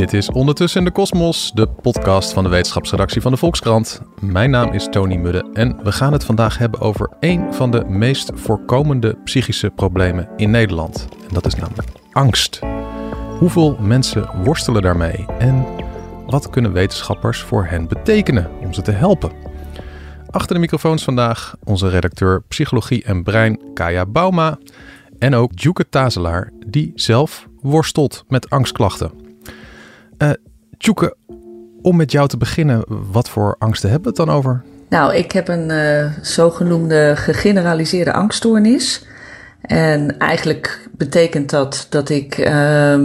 Dit is Ondertussen in de Kosmos, de podcast van de wetenschapsredactie van de Volkskrant. Mijn naam is Tony Mudde en we gaan het vandaag hebben over een van de meest voorkomende psychische problemen in Nederland. En dat is namelijk angst. Hoeveel mensen worstelen daarmee en wat kunnen wetenschappers voor hen betekenen om ze te helpen? Achter de microfoons vandaag onze redacteur Psychologie en Brein Kaya Bauma en ook Djoeke Tazelaar, die zelf worstelt met angstklachten. Uh, Tjoeke, om met jou te beginnen, wat voor angsten hebben we het dan over? Nou, ik heb een uh, zogenoemde gegeneraliseerde angststoornis. En eigenlijk betekent dat dat ik uh,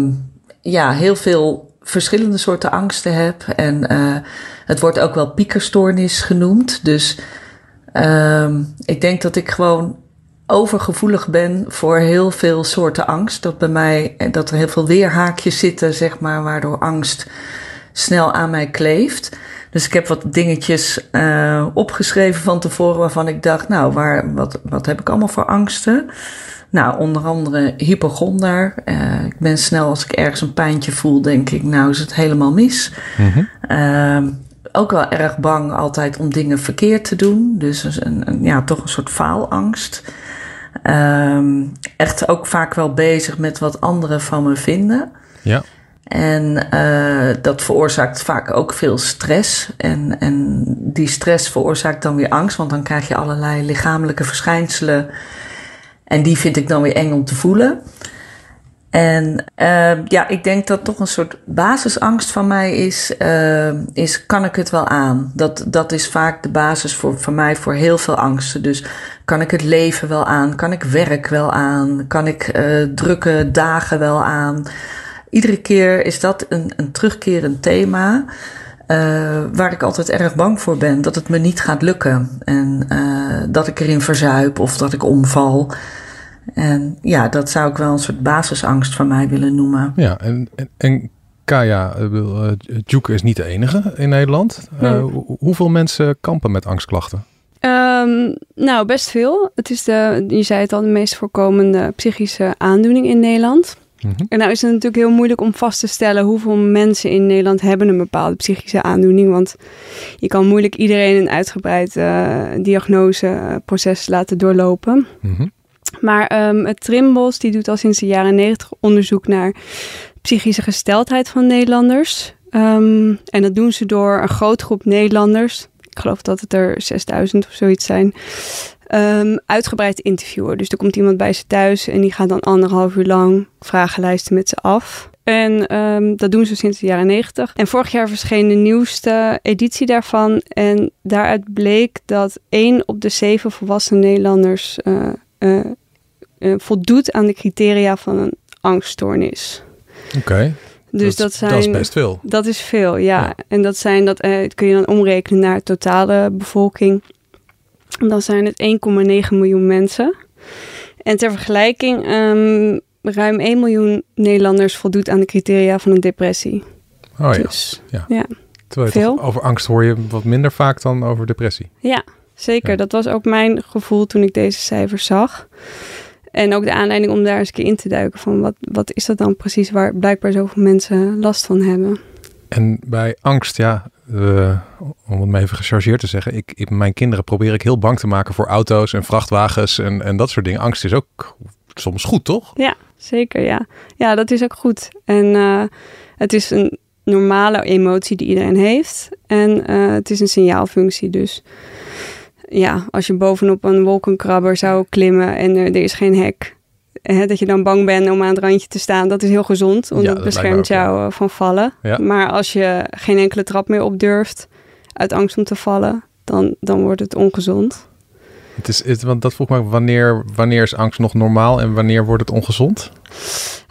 ja, heel veel verschillende soorten angsten heb. En uh, het wordt ook wel piekerstoornis genoemd. Dus ehm, ik denk dat ik gewoon overgevoelig ben voor heel veel soorten angst. Dat bij mij, dat er heel veel weerhaakjes zitten, zeg maar, waardoor angst snel aan mij kleeft. Dus ik heb wat dingetjes uh, opgeschreven van tevoren waarvan ik dacht, nou, waar, wat, wat heb ik allemaal voor angsten? Nou, onder andere hypochonder. Uh, ik ben snel als ik ergens een pijntje voel, denk ik, nou is het helemaal mis. Mm -hmm. ook wel erg bang altijd om dingen verkeerd te doen. Dus een, een ja, toch een soort faalangst. Um, echt ook vaak wel bezig met wat anderen van me vinden. Ja. En uh, dat veroorzaakt vaak ook veel stress. En, en die stress veroorzaakt dan weer angst, want dan krijg je allerlei lichamelijke verschijnselen. En die vind ik dan weer eng om te voelen. En uh, ja, ik denk dat toch een soort basisangst van mij is, uh, is kan ik het wel aan? Dat, dat is vaak de basis voor, voor mij voor heel veel angsten. Dus kan ik het leven wel aan? Kan ik werk wel aan? Kan ik uh, drukke dagen wel aan? Iedere keer is dat een, een terugkerend thema. Waar ik altijd erg bang voor ben. Dat het me niet gaat lukken. En dat ik erin verzuip of dat ik omval. En ja, dat zou ik wel een soort basisangst van mij willen noemen. Ja, en, en, en Kaya, uh, Juke is niet de enige in Nederland. Nee. hoeveel mensen kampen met angstklachten? Um, nou, best veel. Het is de, je zei het al, de meest voorkomende psychische aandoening in Nederland. Mm -hmm. En nou is het natuurlijk heel moeilijk om vast te stellen hoeveel mensen in Nederland hebben een bepaalde psychische aandoening. Want je kan moeilijk iedereen een uitgebreid uh, diagnoseproces laten doorlopen. Mm -hmm. Maar um, het Trimbos die doet al sinds de jaren negentig onderzoek naar psychische gesteldheid van Nederlanders. Um, en dat doen ze door een grote groep Nederlanders ik geloof dat het er 6000 of zoiets zijn, um, uitgebreid interviewen. Dus er komt iemand bij ze thuis en die gaat dan anderhalf uur lang vragenlijsten met ze af. En dat doen ze sinds de jaren 90. En vorig jaar verscheen de nieuwste editie daarvan. En daaruit bleek dat één op de zeven volwassen Nederlanders uh, uh, uh, voldoet aan de criteria van een angststoornis. Oké. Okay. Dus dat, dat, zijn, dat is best veel. Dat is veel, ja. ja. En dat zijn dat eh, kun je dan omrekenen naar de totale bevolking. En dan zijn het 1,9 miljoen mensen. En ter vergelijking, um, ruim 1 miljoen Nederlanders voldoet aan de criteria van een depressie. Oh ja. Dus, ja. ja. Terwijl over angst hoor je wat minder vaak dan over depressie. Ja, zeker. Ja. Dat was ook mijn gevoel toen ik deze cijfers zag. En ook de aanleiding om daar eens een keer in te duiken van wat, wat is dat dan precies waar blijkbaar zoveel mensen last van hebben. En bij angst, ja, uh, om het maar even gechargeerd te zeggen, ik, ik, mijn kinderen probeer ik heel bang te maken voor auto's en vrachtwagens en, en dat soort dingen. Angst is ook soms goed, toch? Ja, zeker, ja. Ja, dat is ook goed. En uh, het is een normale emotie die iedereen heeft en uh, het is een signaalfunctie, dus ja, als je bovenop een wolkenkrabber zou klimmen en er, er is geen hek, hè, dat je dan bang bent om aan het randje te staan, dat is heel gezond, want ja, dat beschermt jou ja. van vallen. Ja. Maar als je geen enkele trap meer op durft, uit angst om te vallen, dan, dan wordt het ongezond. Het is, het, want dat vroeg me, wanneer, wanneer is angst nog normaal en wanneer wordt het ongezond?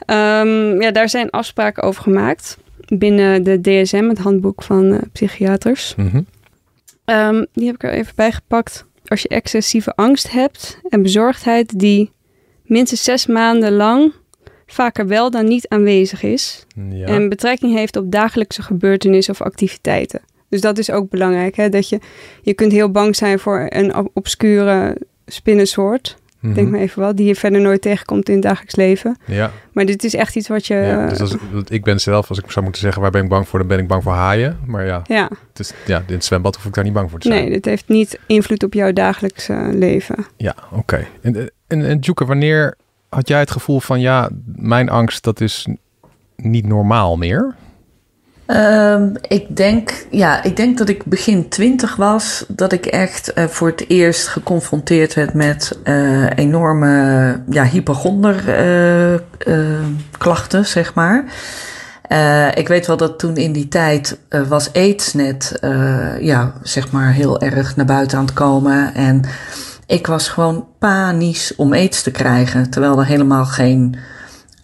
Um, ja, daar zijn afspraken over gemaakt binnen de DSM, het handboek van uh, psychiaters. Mm -hmm. Um, die heb ik er even bij gepakt. Als je excessieve angst hebt en bezorgdheid die minstens zes maanden lang vaker wel dan niet aanwezig is. Ja. En betrekking heeft op dagelijkse gebeurtenissen of activiteiten. Dus dat is ook belangrijk. Hè? Dat je, je kunt heel bang zijn voor een obscure spinnensoort. Denk mhm. maar even wat, die je verder nooit tegenkomt in het dagelijks leven. Ja. Maar dit is echt iets wat je... Ja, dus als, ik ben zelf, als ik zou moeten zeggen waar ben ik bang voor, dan ben ik bang voor haaien. Maar ja, ja. Het is, ja in het zwembad hoef ik daar niet bang voor te zijn. Nee, dit heeft niet invloed op jouw dagelijkse leven. Ja, oké. En, en, en Joeke, wanneer had jij het gevoel van ja, mijn angst dat is niet normaal meer? Um, ik, denk, ja, ik denk dat ik begin twintig was. Dat ik echt uh, voor het eerst geconfronteerd werd met uh, enorme ja, hypochonderklachten, uh, zeg maar. ik weet wel dat toen in die tijd was aids net ja, zeg maar heel erg naar buiten aan het komen. En ik was gewoon panisch om aids te krijgen. Terwijl er helemaal geen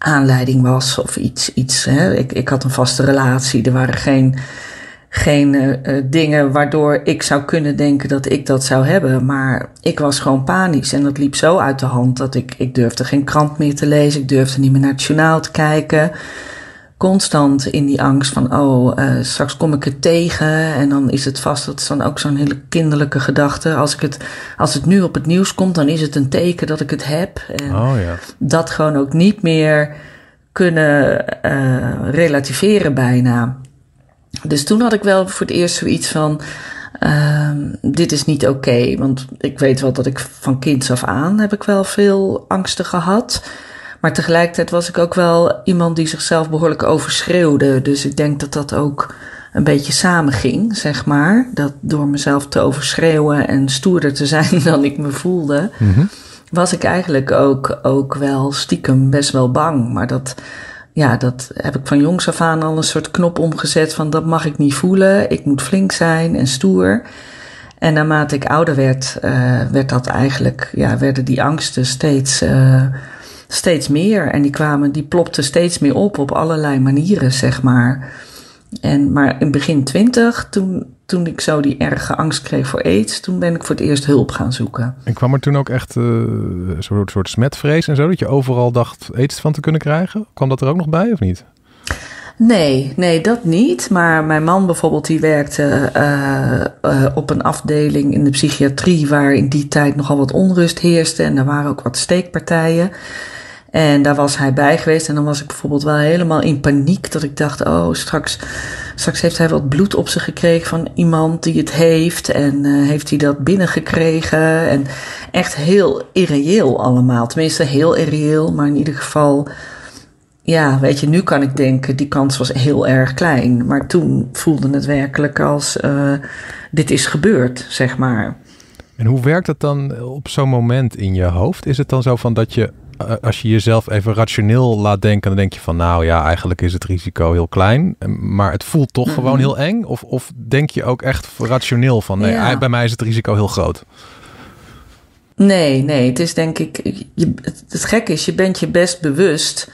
aanleiding was of iets. iets hè. Ik, ik had een vaste relatie. Er waren geen, geen uh, dingen waardoor ik zou kunnen denken dat ik dat zou hebben. Maar ik was gewoon panisch. En dat liep zo uit de hand dat ik, ik durfde geen krant meer te lezen. Ik durfde niet meer naar het journaal te kijken constant in die angst van, oh, uh, straks kom ik het tegen en dan is het vast. Dat is dan ook zo'n hele kinderlijke gedachte. Als, ik het, als het nu op het nieuws komt, dan is het een teken dat ik het heb. En oh, ja. Dat gewoon ook niet meer kunnen uh, relativeren bijna. Dus toen had ik wel voor het eerst zoiets van. Uh, dit is niet oké. Okay, want ik weet wel dat ik van kinds af aan heb ik wel veel angsten gehad. Maar tegelijkertijd was ik ook wel iemand die zichzelf behoorlijk overschreeuwde. Dus ik denk dat dat ook een beetje samenging, zeg maar. Dat door mezelf te overschreeuwen en stoerder te zijn dan ik me voelde, mhm. was ik eigenlijk ook, ook wel stiekem best wel bang. Maar dat, ja, dat heb ik van jongs af aan al een soort knop omgezet van dat mag ik niet voelen. Ik moet flink zijn en stoer. En naarmate ik ouder werd, uh, werd dat eigenlijk, ja, werden die angsten steeds. Uh, steeds meer. En die kwamen, die plopten steeds meer op op allerlei manieren, zeg maar. En, maar in begin twintig, toen, toen ik zo die erge angst kreeg voor aids, toen ben ik voor het eerst hulp gaan zoeken. En kwam er toen ook echt uh, een soort, soort smetvrees en zo, dat je overal dacht aids van te kunnen krijgen? Kwam dat er ook nog bij of niet? Nee, nee, dat niet. Maar mijn man bijvoorbeeld, die werkte uh, uh, op een afdeling in de psychiatrie waar in die tijd nogal wat onrust heerste. En er waren ook wat steekpartijen. En daar was hij bij geweest. En dan was ik bijvoorbeeld wel helemaal in paniek. Dat ik dacht, oh, straks, straks heeft hij wat bloed op zich gekregen van iemand die het heeft. En uh, heeft hij dat binnengekregen. En echt heel irreëel allemaal. Tenminste, heel irreëel. Maar in ieder geval, ja, weet je, nu kan ik denken, die kans was heel erg klein. Maar toen voelde het werkelijk als, uh, dit is gebeurd, zeg maar. En hoe werkt het dan op zo'n moment in je hoofd? Is het dan zo van dat je eh, als je jezelf even rationeel laat denken, dan denk je van nou ja, eigenlijk is het risico heel klein. Maar het voelt toch gewoon heel eng? Of, of denk je ook echt rationeel van nee, bij mij is het risico heel groot? Nee, nee, het is denk ik. Je, het, het gekke is, je bent je best bewust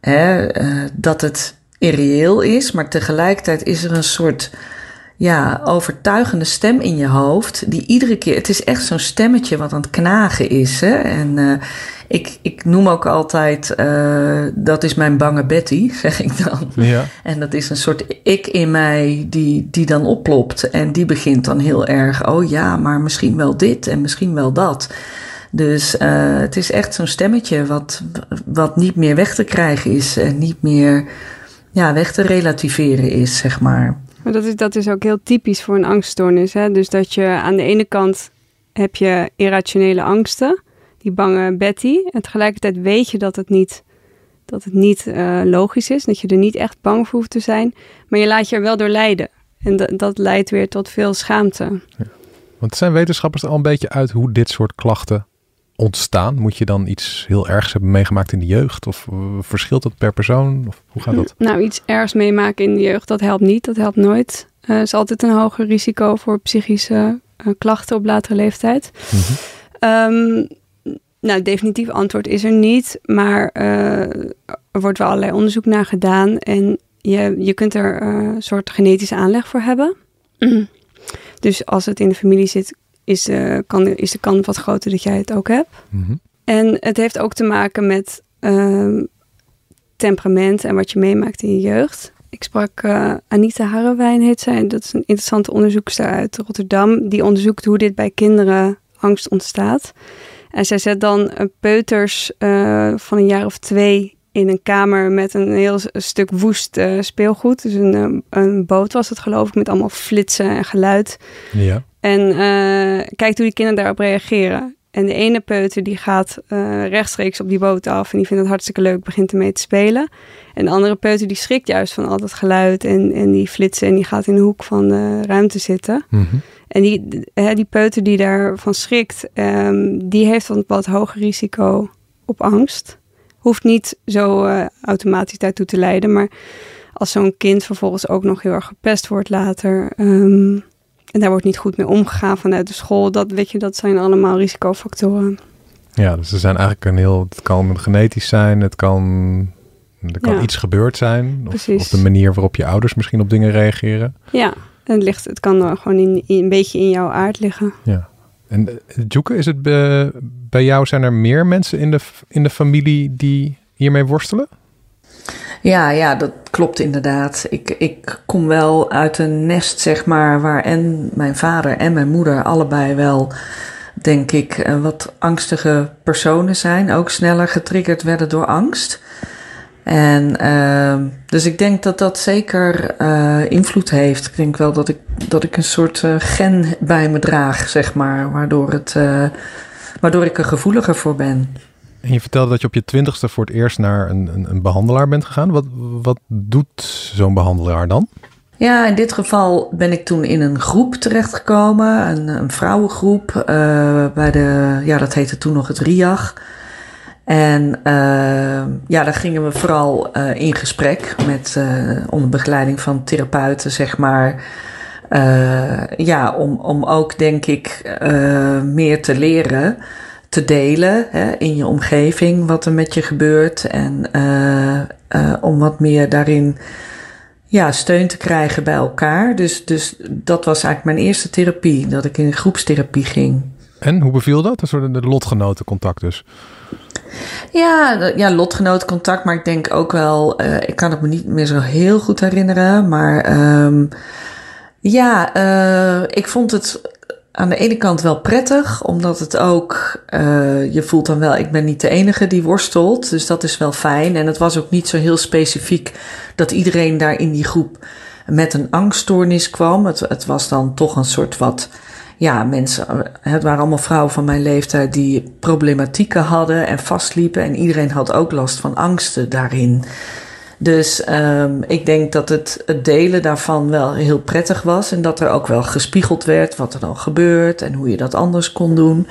hè, uh, dat het irreëel is, maar tegelijkertijd is er een soort ja, overtuigende stem in je hoofd. Die iedere keer, het is echt zo'n stemmetje wat aan het knagen is. Hè? En uh, ik, ik noem ook altijd, uh, dat is mijn bange Betty, zeg ik dan. Ja. En dat is een soort ik in mij die, die dan oplopt. En die begint dan heel erg, oh ja, maar misschien wel dit en misschien wel dat. Dus uh, het is echt zo'n stemmetje wat, wat niet meer weg te krijgen is. En niet meer ja, weg te relativeren is, zeg maar. Maar dat is, dat is ook heel typisch voor een angststoornis. Hè? Dus dat je aan de ene kant heb je irrationele angsten, die bange Betty. En tegelijkertijd weet je dat het niet, dat het niet uh, logisch is. Dat je er niet echt bang voor hoeft te zijn. Maar je laat je er wel door leiden. En dat, dat leidt weer tot veel schaamte. Ja. Want zijn wetenschappers er al een beetje uit hoe dit soort klachten ontstaan? Moet je dan iets heel ergs hebben meegemaakt in de jeugd? Of uh, verschilt dat per persoon? Of hoe gaat dat? Nou, iets ergs meemaken in de jeugd, dat helpt niet. Dat helpt nooit. Er uh, is altijd een hoger risico voor psychische klachten op latere leeftijd. -hmm. um, nou, definitief antwoord is er niet. Maar uh, er wordt wel allerlei onderzoek naar gedaan. En je, je kunt er een soort genetische aanleg voor hebben. Dus als het in de familie zit, is, uh, kan, is de kans wat groter dat jij het ook hebt. Mm -hmm. En het heeft ook te maken met uh, temperament en wat je meemaakt in je jeugd. Ik sprak uh, Anita Harrewijn, heet zij. Dat is een interessante onderzoekster uit Rotterdam. Die onderzoekt hoe dit bij kinderen angst ontstaat. En zij zet dan peuters van een jaar of twee in een kamer met een heel stuk woest speelgoed. Dus een, een boot was het geloof ik, met allemaal flitsen en geluid. Ja. En uh, kijkt hoe die kinderen daarop reageren. En de ene peuter die gaat uh, rechtstreeks op die boot af en die vindt het hartstikke leuk, begint ermee te spelen. En de andere peuter die schrikt juist van al dat geluid en, en die flitsen en die gaat in de hoek van de ruimte zitten. Mhm. En die, hè, die peuter die daarvan schrikt, um, die heeft een wat hoger risico op angst. Hoeft niet zo uh, automatisch daartoe te leiden, maar als zo'n kind vervolgens ook nog heel erg gepest wordt later, um, en daar wordt niet goed mee omgegaan vanuit de school. Dat, weet je, dat zijn allemaal risicofactoren. Ja, dus er zijn eigenlijk een heel. Het kan genetisch zijn, het kan. Er kan Ja. iets gebeurd zijn. Of, of de manier waarop je ouders misschien op dingen reageren. Ja, het, ligt, het kan gewoon in, in- een beetje in jouw aard liggen. Ja. En uh, Joeke, is het bij, bij jou, zijn er meer mensen in de, in de familie die hiermee worstelen? Ja, ja, dat klopt inderdaad. Ik, ik kom wel uit een nest, zeg maar, waar en mijn vader en mijn moeder allebei wel, denk ik, eh, wat angstige personen zijn. Ook sneller getriggerd werden door angst. En ehm, dus ik denk dat dat zeker eh, invloed heeft. Ik denk wel dat ik, dat ik een soort eh, gen bij me draag, zeg maar, waardoor, het, eh, waardoor ik er gevoeliger voor ben. En je vertelde dat je op je twintigste voor het eerst naar een, een, een behandelaar bent gegaan. Wat, wat doet zo'n behandelaar dan? Ja, in dit geval ben ik toen in een groep terechtgekomen, een, een vrouwengroep. bij de, ja, dat heette toen nog het RIAG. En eh, ja, daar gingen we vooral eh, in gesprek met, eh, onder begeleiding van therapeuten, zeg maar. Ja, om, om ook, denk ik, meer te leren, te delen hè, in je omgeving wat er met je gebeurt. En om wat meer daarin ja, steun te krijgen bij elkaar. Dus, dus dat was eigenlijk mijn eerste therapie, dat ik in groepstherapie ging. En hoe beviel dat? Een soort de lotgenotencontact dus. Ja, ja, lotgenootcontact, maar ik denk ook wel, eh, ik kan het me niet meer zo heel goed herinneren, maar ehm, ja, eh, ik vond het aan de ene kant wel prettig, omdat het ook, eh, je voelt dan wel, ik ben niet de enige die worstelt, dus dat is wel fijn. En het was ook niet zo heel specifiek dat iedereen daar in die groep met een angststoornis kwam. Het, het was dan toch een soort wat ja, mensen, het waren allemaal vrouwen van mijn leeftijd die problematieken hadden en vastliepen. En iedereen had ook last van angsten daarin. Dus um, ik denk dat het, het delen daarvan wel heel prettig was. En dat er ook wel gespiegeld werd wat er dan gebeurt en hoe je dat anders kon doen.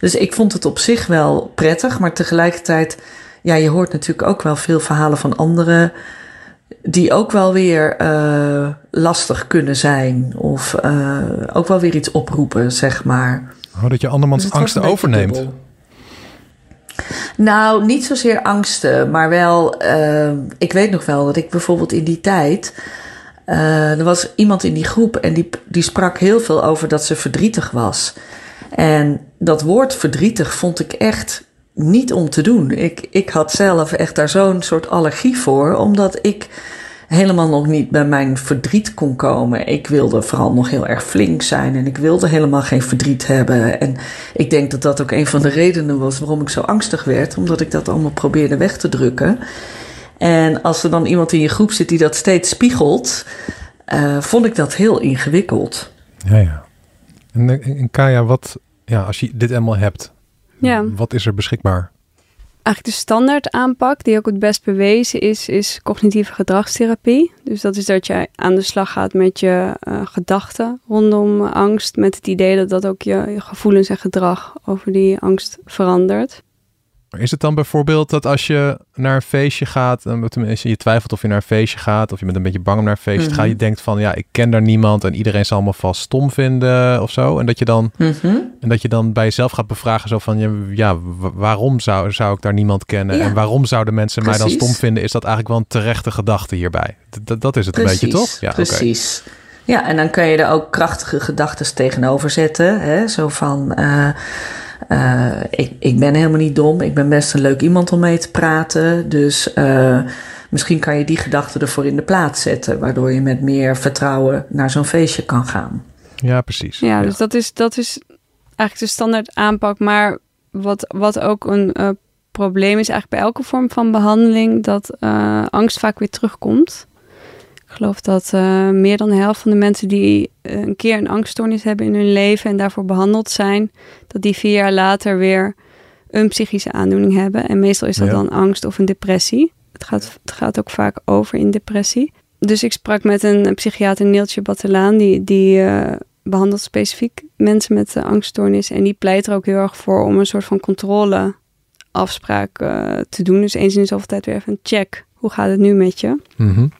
Dus ik vond het op zich wel prettig. Maar tegelijkertijd, ja, je hoort natuurlijk ook wel veel verhalen van anderen die ook wel weer uh, lastig kunnen zijn. Of uh, ook wel weer iets oproepen, zeg maar. Oh, dat je andermans dus angsten overneemt. Dubbel. Nou, niet zozeer angsten, maar wel. Uh, ik weet nog wel dat ik bijvoorbeeld in die tijd. Uh, er was iemand in die groep en die, die sprak heel veel over dat ze verdrietig was. En dat woord verdrietig vond ik echt niet om te doen. Ik, ik had zelf echt daar zo'n soort allergie voor, omdat ik helemaal nog niet bij mijn verdriet kon komen. Ik wilde vooral nog heel erg flink zijn en ik wilde helemaal geen verdriet hebben. En ik denk dat dat ook een van de redenen was waarom ik zo angstig werd, omdat ik dat allemaal probeerde weg te drukken. En als er dan iemand in je groep zit die dat steeds spiegelt, uh, vond ik dat heel ingewikkeld. Ja, ja. En, en Kaya, wat, ja, als je dit allemaal hebt, ja. wat is er beschikbaar? Eigenlijk de standaard aanpak, die ook het best bewezen is, is cognitieve gedragstherapie. Dus dat is dat je aan de slag gaat met je uh, gedachten rondom angst. Met het idee dat dat ook je, je gevoelens en gedrag over die angst verandert. Is het dan bijvoorbeeld dat als je naar een feestje gaat, tenminste je twijfelt of je naar een feestje gaat, of je bent een beetje bang om naar een feestje te gaan, je denkt van ja, ik ken daar niemand en iedereen zal me vast stom vinden of zo. En dat je dan, -hmm. en dat je dan bij jezelf gaat bevragen zo van ja, waarom zou, zou ik daar niemand kennen ja. en waarom zouden mensen Precies. mij dan stom vinden? Is dat eigenlijk wel een terechte gedachte hierbij? Dat, dat is het Precies. een beetje toch? Ja, Precies. Okay. Ja, en dan kun je er ook krachtige gedachten tegenover zetten. Hè? Zo van. Uh, uh, ik, ik ben helemaal niet dom. Ik ben best een leuk iemand om mee te praten. Dus uh, misschien kan je die gedachten ervoor in de plaats zetten. Waardoor je met meer vertrouwen naar zo'n feestje kan gaan. Ja, precies. Ja, dus Dat, is, dat is eigenlijk de standaard aanpak. Maar wat, wat ook een uh, probleem is eigenlijk bij elke vorm van behandeling, dat uh, angst vaak weer terugkomt. Ik geloof dat uh, meer dan de helft van de mensen die een keer een angststoornis hebben in hun leven en daarvoor behandeld zijn, dat die vier jaar later weer een psychische aandoening hebben. En meestal is dat dan angst of een depressie. Het gaat, het gaat ook vaak over in depressie. Dus ik sprak met een, psychiater, Neeltje Battelaan, die, die uh, behandelt specifiek mensen met uh, angststoornis. En die pleit er ook heel erg voor om een soort van controleafspraak uh, te doen. Dus eens in de zoveel tijd weer even een check. Hoe gaat het nu met je? Mm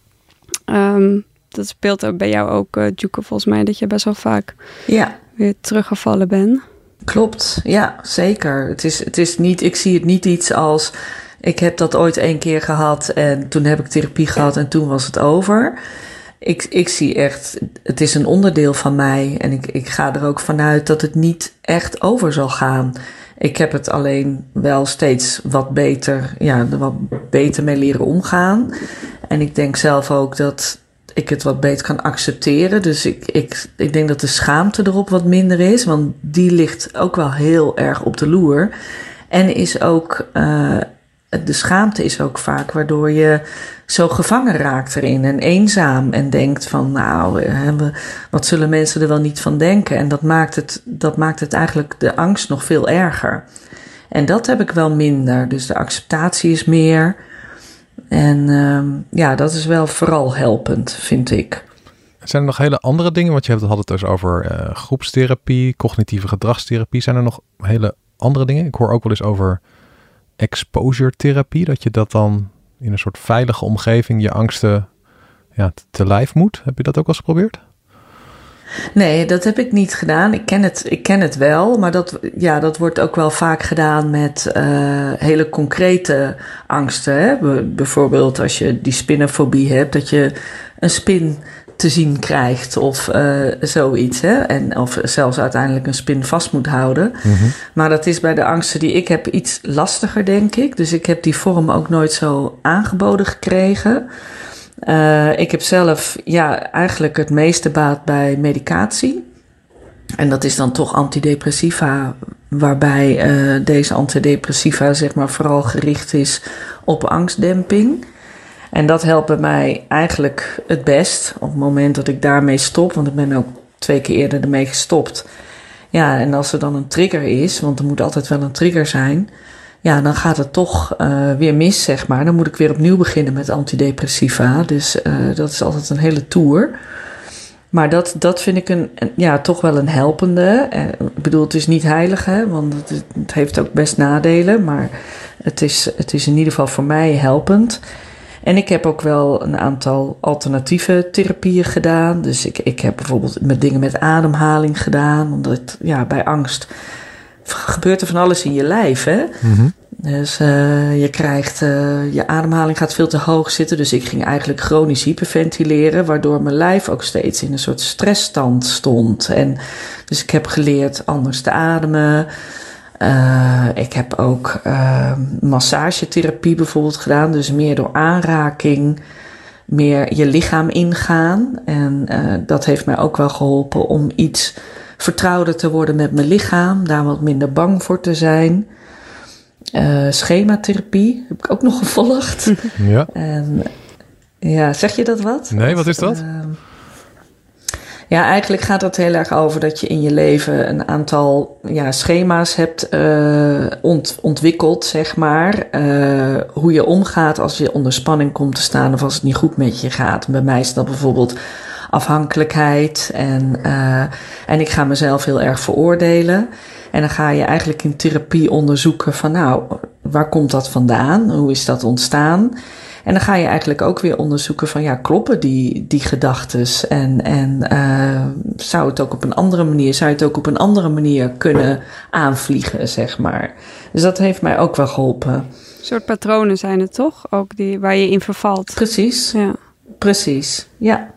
um, dat speelt er bij jou ook, uh, Juke, volgens mij, dat je best wel vaak ja. weer teruggevallen bent. Klopt, ja, zeker. Het is, het is niet, ik zie het niet iets als ik heb dat ooit één keer gehad en toen heb ik therapie gehad en toen was het over. Ik, ik zie echt, het is een onderdeel van mij en ik, ik ga er ook vanuit dat het niet echt over zal gaan. Ik heb het alleen wel steeds wat beter, ja, er wat beter mee leren omgaan. En ik denk zelf ook dat ik het wat beter kan accepteren. Dus ik, ik, ik denk dat de schaamte erop wat minder is, want die ligt ook wel heel erg op de loer. En is ook, uh, de schaamte is ook vaak waardoor je zo gevangen raakt erin en eenzaam en denkt van nou, wat zullen mensen er wel niet van denken? En dat maakt het, dat maakt het eigenlijk de angst nog veel erger. En dat heb ik wel minder. Dus de acceptatie is meer. En uh, ja, dat is wel vooral helpend, vind ik. Zijn er nog hele andere dingen? Want je had het dus over uh, groepstherapie, cognitieve gedragstherapie. Zijn er nog hele andere dingen? Ik hoor ook wel eens over exposure therapie. Dat je dat dan in een soort veilige omgeving je angsten ja, te lijf moet. Heb je dat ook al eens geprobeerd? Nee, dat heb ik niet gedaan. Ik ken het, ik ken het wel, maar dat, ja, dat wordt ook wel vaak gedaan met uh, hele concrete angsten. Hè? Bijvoorbeeld als je die spinnenfobie hebt, dat je een spin te zien krijgt of uh, zoiets. Hè? En, of zelfs uiteindelijk een spin vast moet houden. Mm -hmm. Maar dat is bij de angsten die ik heb iets lastiger, denk ik. Dus ik heb die vorm ook nooit zo aangeboden gekregen. Uh, ik heb zelf ja, eigenlijk het meeste baat bij medicatie. En dat is dan toch antidepressiva, waarbij uh, deze antidepressiva zeg maar vooral gericht is op angstdemping. En dat helpt bij mij eigenlijk het best op het moment dat ik daarmee stop, want ik ben ook twee keer eerder ermee gestopt. Ja, en als er dan een trigger is, want er moet altijd wel een trigger zijn, ja, dan gaat het toch uh, weer mis, zeg maar. Dan moet ik weer opnieuw beginnen met antidepressiva. Dus uh, dat is altijd een hele tour. Maar dat, dat vind ik een, ja, toch wel een helpende. Uh, ik bedoel, het is niet heilig, hè, want het, het, heeft ook best nadelen. Maar het is, het is in ieder geval voor mij helpend. En ik heb ook wel een aantal alternatieve therapieën gedaan. Dus ik, ik heb bijvoorbeeld met dingen met ademhaling gedaan. Omdat ja, bij angst gebeurt er van alles in je lijf. Hè? Mm -hmm. Dus uh, je krijgt, uh, je ademhaling gaat veel te hoog zitten. Dus ik ging eigenlijk chronisch hyperventileren, waardoor mijn lijf ook steeds in een soort stressstand stond. En dus ik heb geleerd anders te ademen. Uh, ik heb ook massagetherapie bijvoorbeeld gedaan, dus meer door aanraking, meer je lichaam ingaan. En dat heeft mij ook wel geholpen om iets vertrouwder te worden met mijn lichaam, daar wat minder bang voor te zijn. Uh, schematherapie heb ik ook nog gevolgd. Ja. En, ja, zeg je dat wat? Nee, wat is dat? Ja, eigenlijk gaat het heel erg over dat je in je leven een aantal ja, schema's hebt ont, ontwikkeld, zeg maar. hoe je omgaat als je onder spanning komt te staan of als het niet goed met je gaat. Bij mij is dat bijvoorbeeld afhankelijkheid. En, uh, en ik ga mezelf heel erg veroordelen. En dan ga je eigenlijk in therapie onderzoeken van nou, waar komt dat vandaan? Hoe is dat ontstaan? En dan ga je eigenlijk ook weer onderzoeken van ja, kloppen die, die gedachtes? En, en uh, zou het ook op een andere manier, zou je het ook op een andere manier kunnen aanvliegen, zeg maar. Dus dat heeft mij ook wel geholpen. Een soort patronen zijn het toch? Ook die waar je in vervalt. Precies. Ja. Precies. Ja.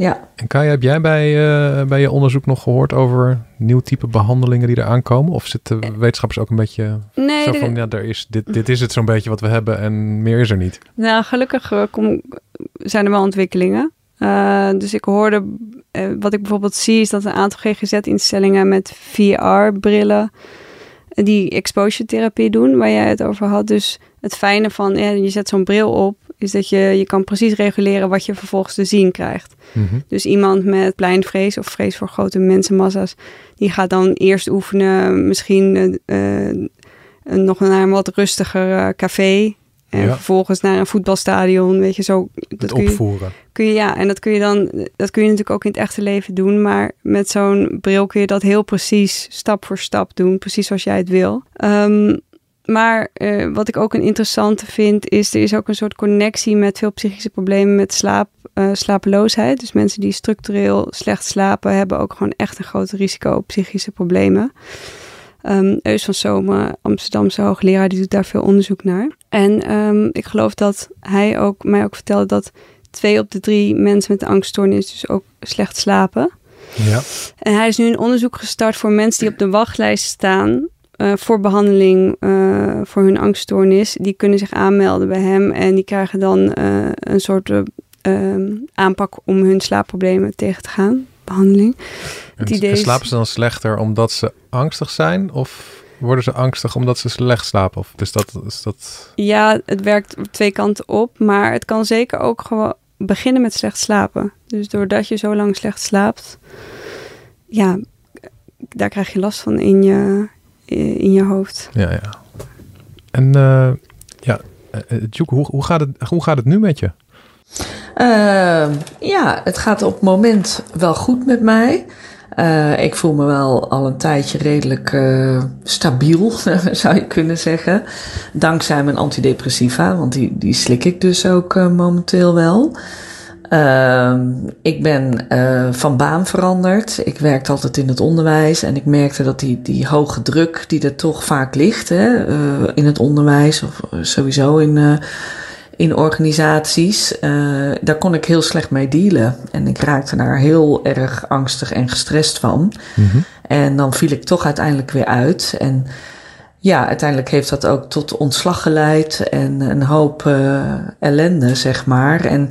Ja. En Kaya, heb jij bij, uh, bij je onderzoek nog gehoord over nieuw type behandelingen die er aankomen? Of zitten wetenschappers ook een beetje nee, zo van, ja, er is, dit, dit is het zo'n beetje wat we hebben en meer is er niet? Nou, gelukkig kom, zijn er wel ontwikkelingen. Uh, dus ik hoorde, wat ik bijvoorbeeld zie, is dat een aantal GGZ-instellingen met VR-brillen die exposure therapie doen, waar jij het over had. Dus het fijne van, ja, je zet zo'n bril op, is dat je, je kan precies reguleren wat je vervolgens te zien krijgt. Mhm. Dus iemand met pleinvrees of vrees voor grote mensenmassa's, die gaat dan eerst oefenen, misschien eh, eh, nog naar een wat rustiger eh, café. En Ja. vervolgens naar een voetbalstadion, weet je, zo. Het Dat je, opvoeren. kun je, ja, en dat kun je dan, dat kun je natuurlijk ook in het echte leven doen, maar met zo'n bril kun je dat heel precies, stap voor stap doen, precies zoals jij het wil. Ehm, maar eh, wat ik ook een interessante vind, is er is ook een soort connectie met veel psychische problemen met slaap, eh, slapeloosheid. Dus mensen die structureel slecht slapen, hebben ook gewoon echt een groot risico op psychische problemen. Ehm Eus van Zomer, Amsterdamse hoogleraar, die doet daar veel onderzoek naar. En ehm, ik geloof dat hij ook, mij ook vertelde dat twee op de drie mensen met een angststoornis dus ook slecht slapen. Ja. En hij is nu een onderzoek gestart voor mensen die op de wachtlijst staan eh, voor behandeling eh, voor hun angststoornis. Die kunnen zich aanmelden bij hem en die krijgen dan eh, een soort eh, ehm, aanpak om hun slaapproblemen tegen te gaan. Behandeling. Het idee slapen ze dan slechter omdat ze angstig zijn? Of worden ze angstig omdat ze slecht slapen? Of is dat, is dat... Ja, het werkt twee kanten op, maar het kan zeker ook gewoon beginnen met slecht slapen. Dus doordat je zo lang slecht slaapt, ja, daar krijg je last van in je, in je hoofd. Ja, ja. En eh, ja, eh, eh, Joek, hoe, hoe, gaat het, hoe gaat het nu met je? Ehm, ja, het gaat op het moment wel goed met mij. Eh, ik voel me wel al een tijdje redelijk eh, stabiel, zou je kunnen zeggen. Dankzij mijn antidepressiva, want die, die slik ik dus ook eh, momenteel wel. Ehm, ik ben eh, van baan veranderd. Ik werkte altijd in het onderwijs en ik merkte dat die, die hoge druk die er toch vaak ligt hè, eh, in het onderwijs of sowieso in, eh, in organisaties, eh, daar kon ik heel slecht mee dealen. En ik raakte daar heel erg angstig en gestrest van. En dan viel ik toch uiteindelijk weer uit. En ja, uiteindelijk heeft dat ook tot ontslag geleid en een hoop eh, ellende, zeg maar. En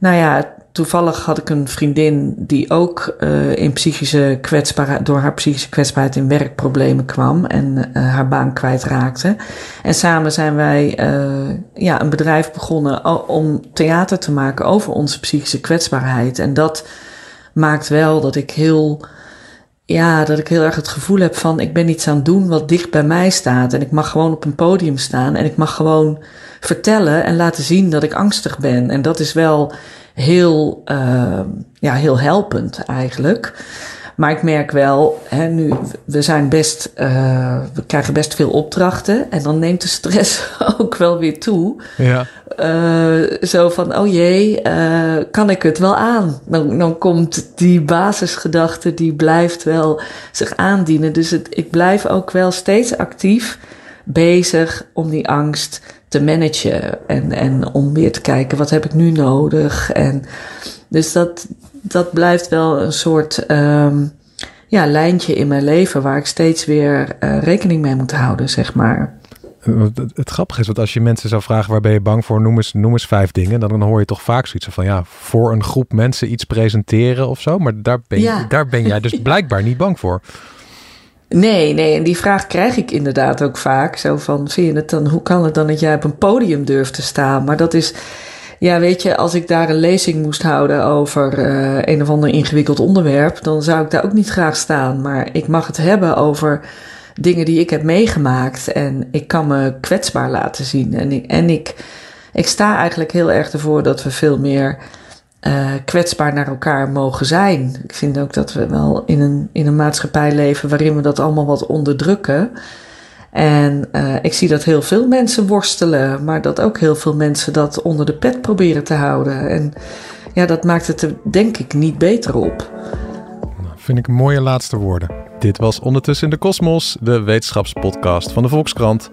nou ja, toevallig had ik een vriendin die ook eh, in psychische kwetsbaarheid, door haar psychische kwetsbaarheid in werkproblemen kwam en eh, haar baan kwijtraakte. En samen zijn wij eh, ja, een bedrijf begonnen om theater te maken over onze psychische kwetsbaarheid. En dat maakt wel dat ik heel ja, dat ik heel erg het gevoel heb van ik ben iets aan het doen wat dicht bij mij staat. En ik mag gewoon op een podium staan en ik mag gewoon vertellen en laten zien dat ik angstig ben. En dat is wel heel, uh, ja, heel helpend eigenlijk. Maar ik merk wel, hè, nu, we zijn best, uh, we krijgen best veel opdrachten. En dan neemt de stress ook wel weer toe. Ja. Uh, zo van, oh jee, uh, kan ik het wel aan? Dan, dan komt die basisgedachte, die blijft wel zich aandienen. Dus het, ik blijf ook wel steeds actief bezig om die angst te managen. En, en om weer te kijken, wat heb ik nu nodig? En dus dat, dat blijft wel een soort um, ja, lijntje in mijn leven waar ik steeds weer uh, rekening mee moet houden, zeg maar. Het, grappige is, dat als je mensen zou vragen waar ben je bang voor, noem eens, noem eens vijf dingen. Dan hoor je toch vaak zoiets van ja, voor een groep mensen iets presenteren of zo. Maar daar ben, ja. daar ben jij dus blijkbaar niet bang voor. Nee, nee, en die vraag krijg ik inderdaad ook vaak. Zo van, vind je het dan, hoe kan het dan dat jij op een podium durft te staan? Maar dat is, ja, weet je, als ik daar een lezing moest houden over uh, een of ander ingewikkeld onderwerp, dan zou ik daar ook niet graag staan. Maar ik mag het hebben over dingen die ik heb meegemaakt en ik kan me kwetsbaar laten zien. En ik, en ik, ik sta eigenlijk heel erg ervoor dat we veel meer uh, kwetsbaar naar elkaar mogen zijn. Ik vind ook dat we wel in een, in een maatschappij leven waarin we dat allemaal wat onderdrukken. En uh, ik zie dat heel veel mensen worstelen, maar dat ook heel veel mensen dat onder de pet proberen te houden. En ja, dat maakt het er denk ik niet beter op. Vind ik mooie laatste woorden. Dit was Ondertussen in de Kosmos, de wetenschapspodcast van de Volkskrant.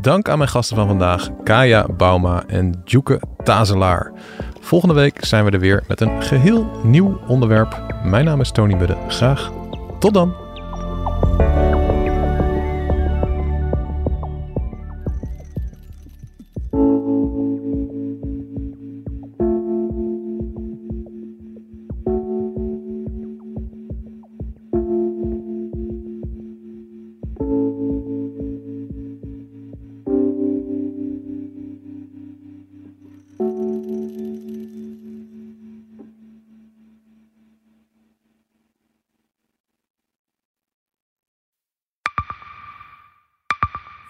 Dank aan mijn gasten van vandaag, Kaya Bauma en Djoeke Tazelaar. Volgende week zijn we er weer met een geheel nieuw onderwerp. Mijn naam is Tony Budde. Graag tot dan.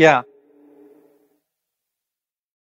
ja,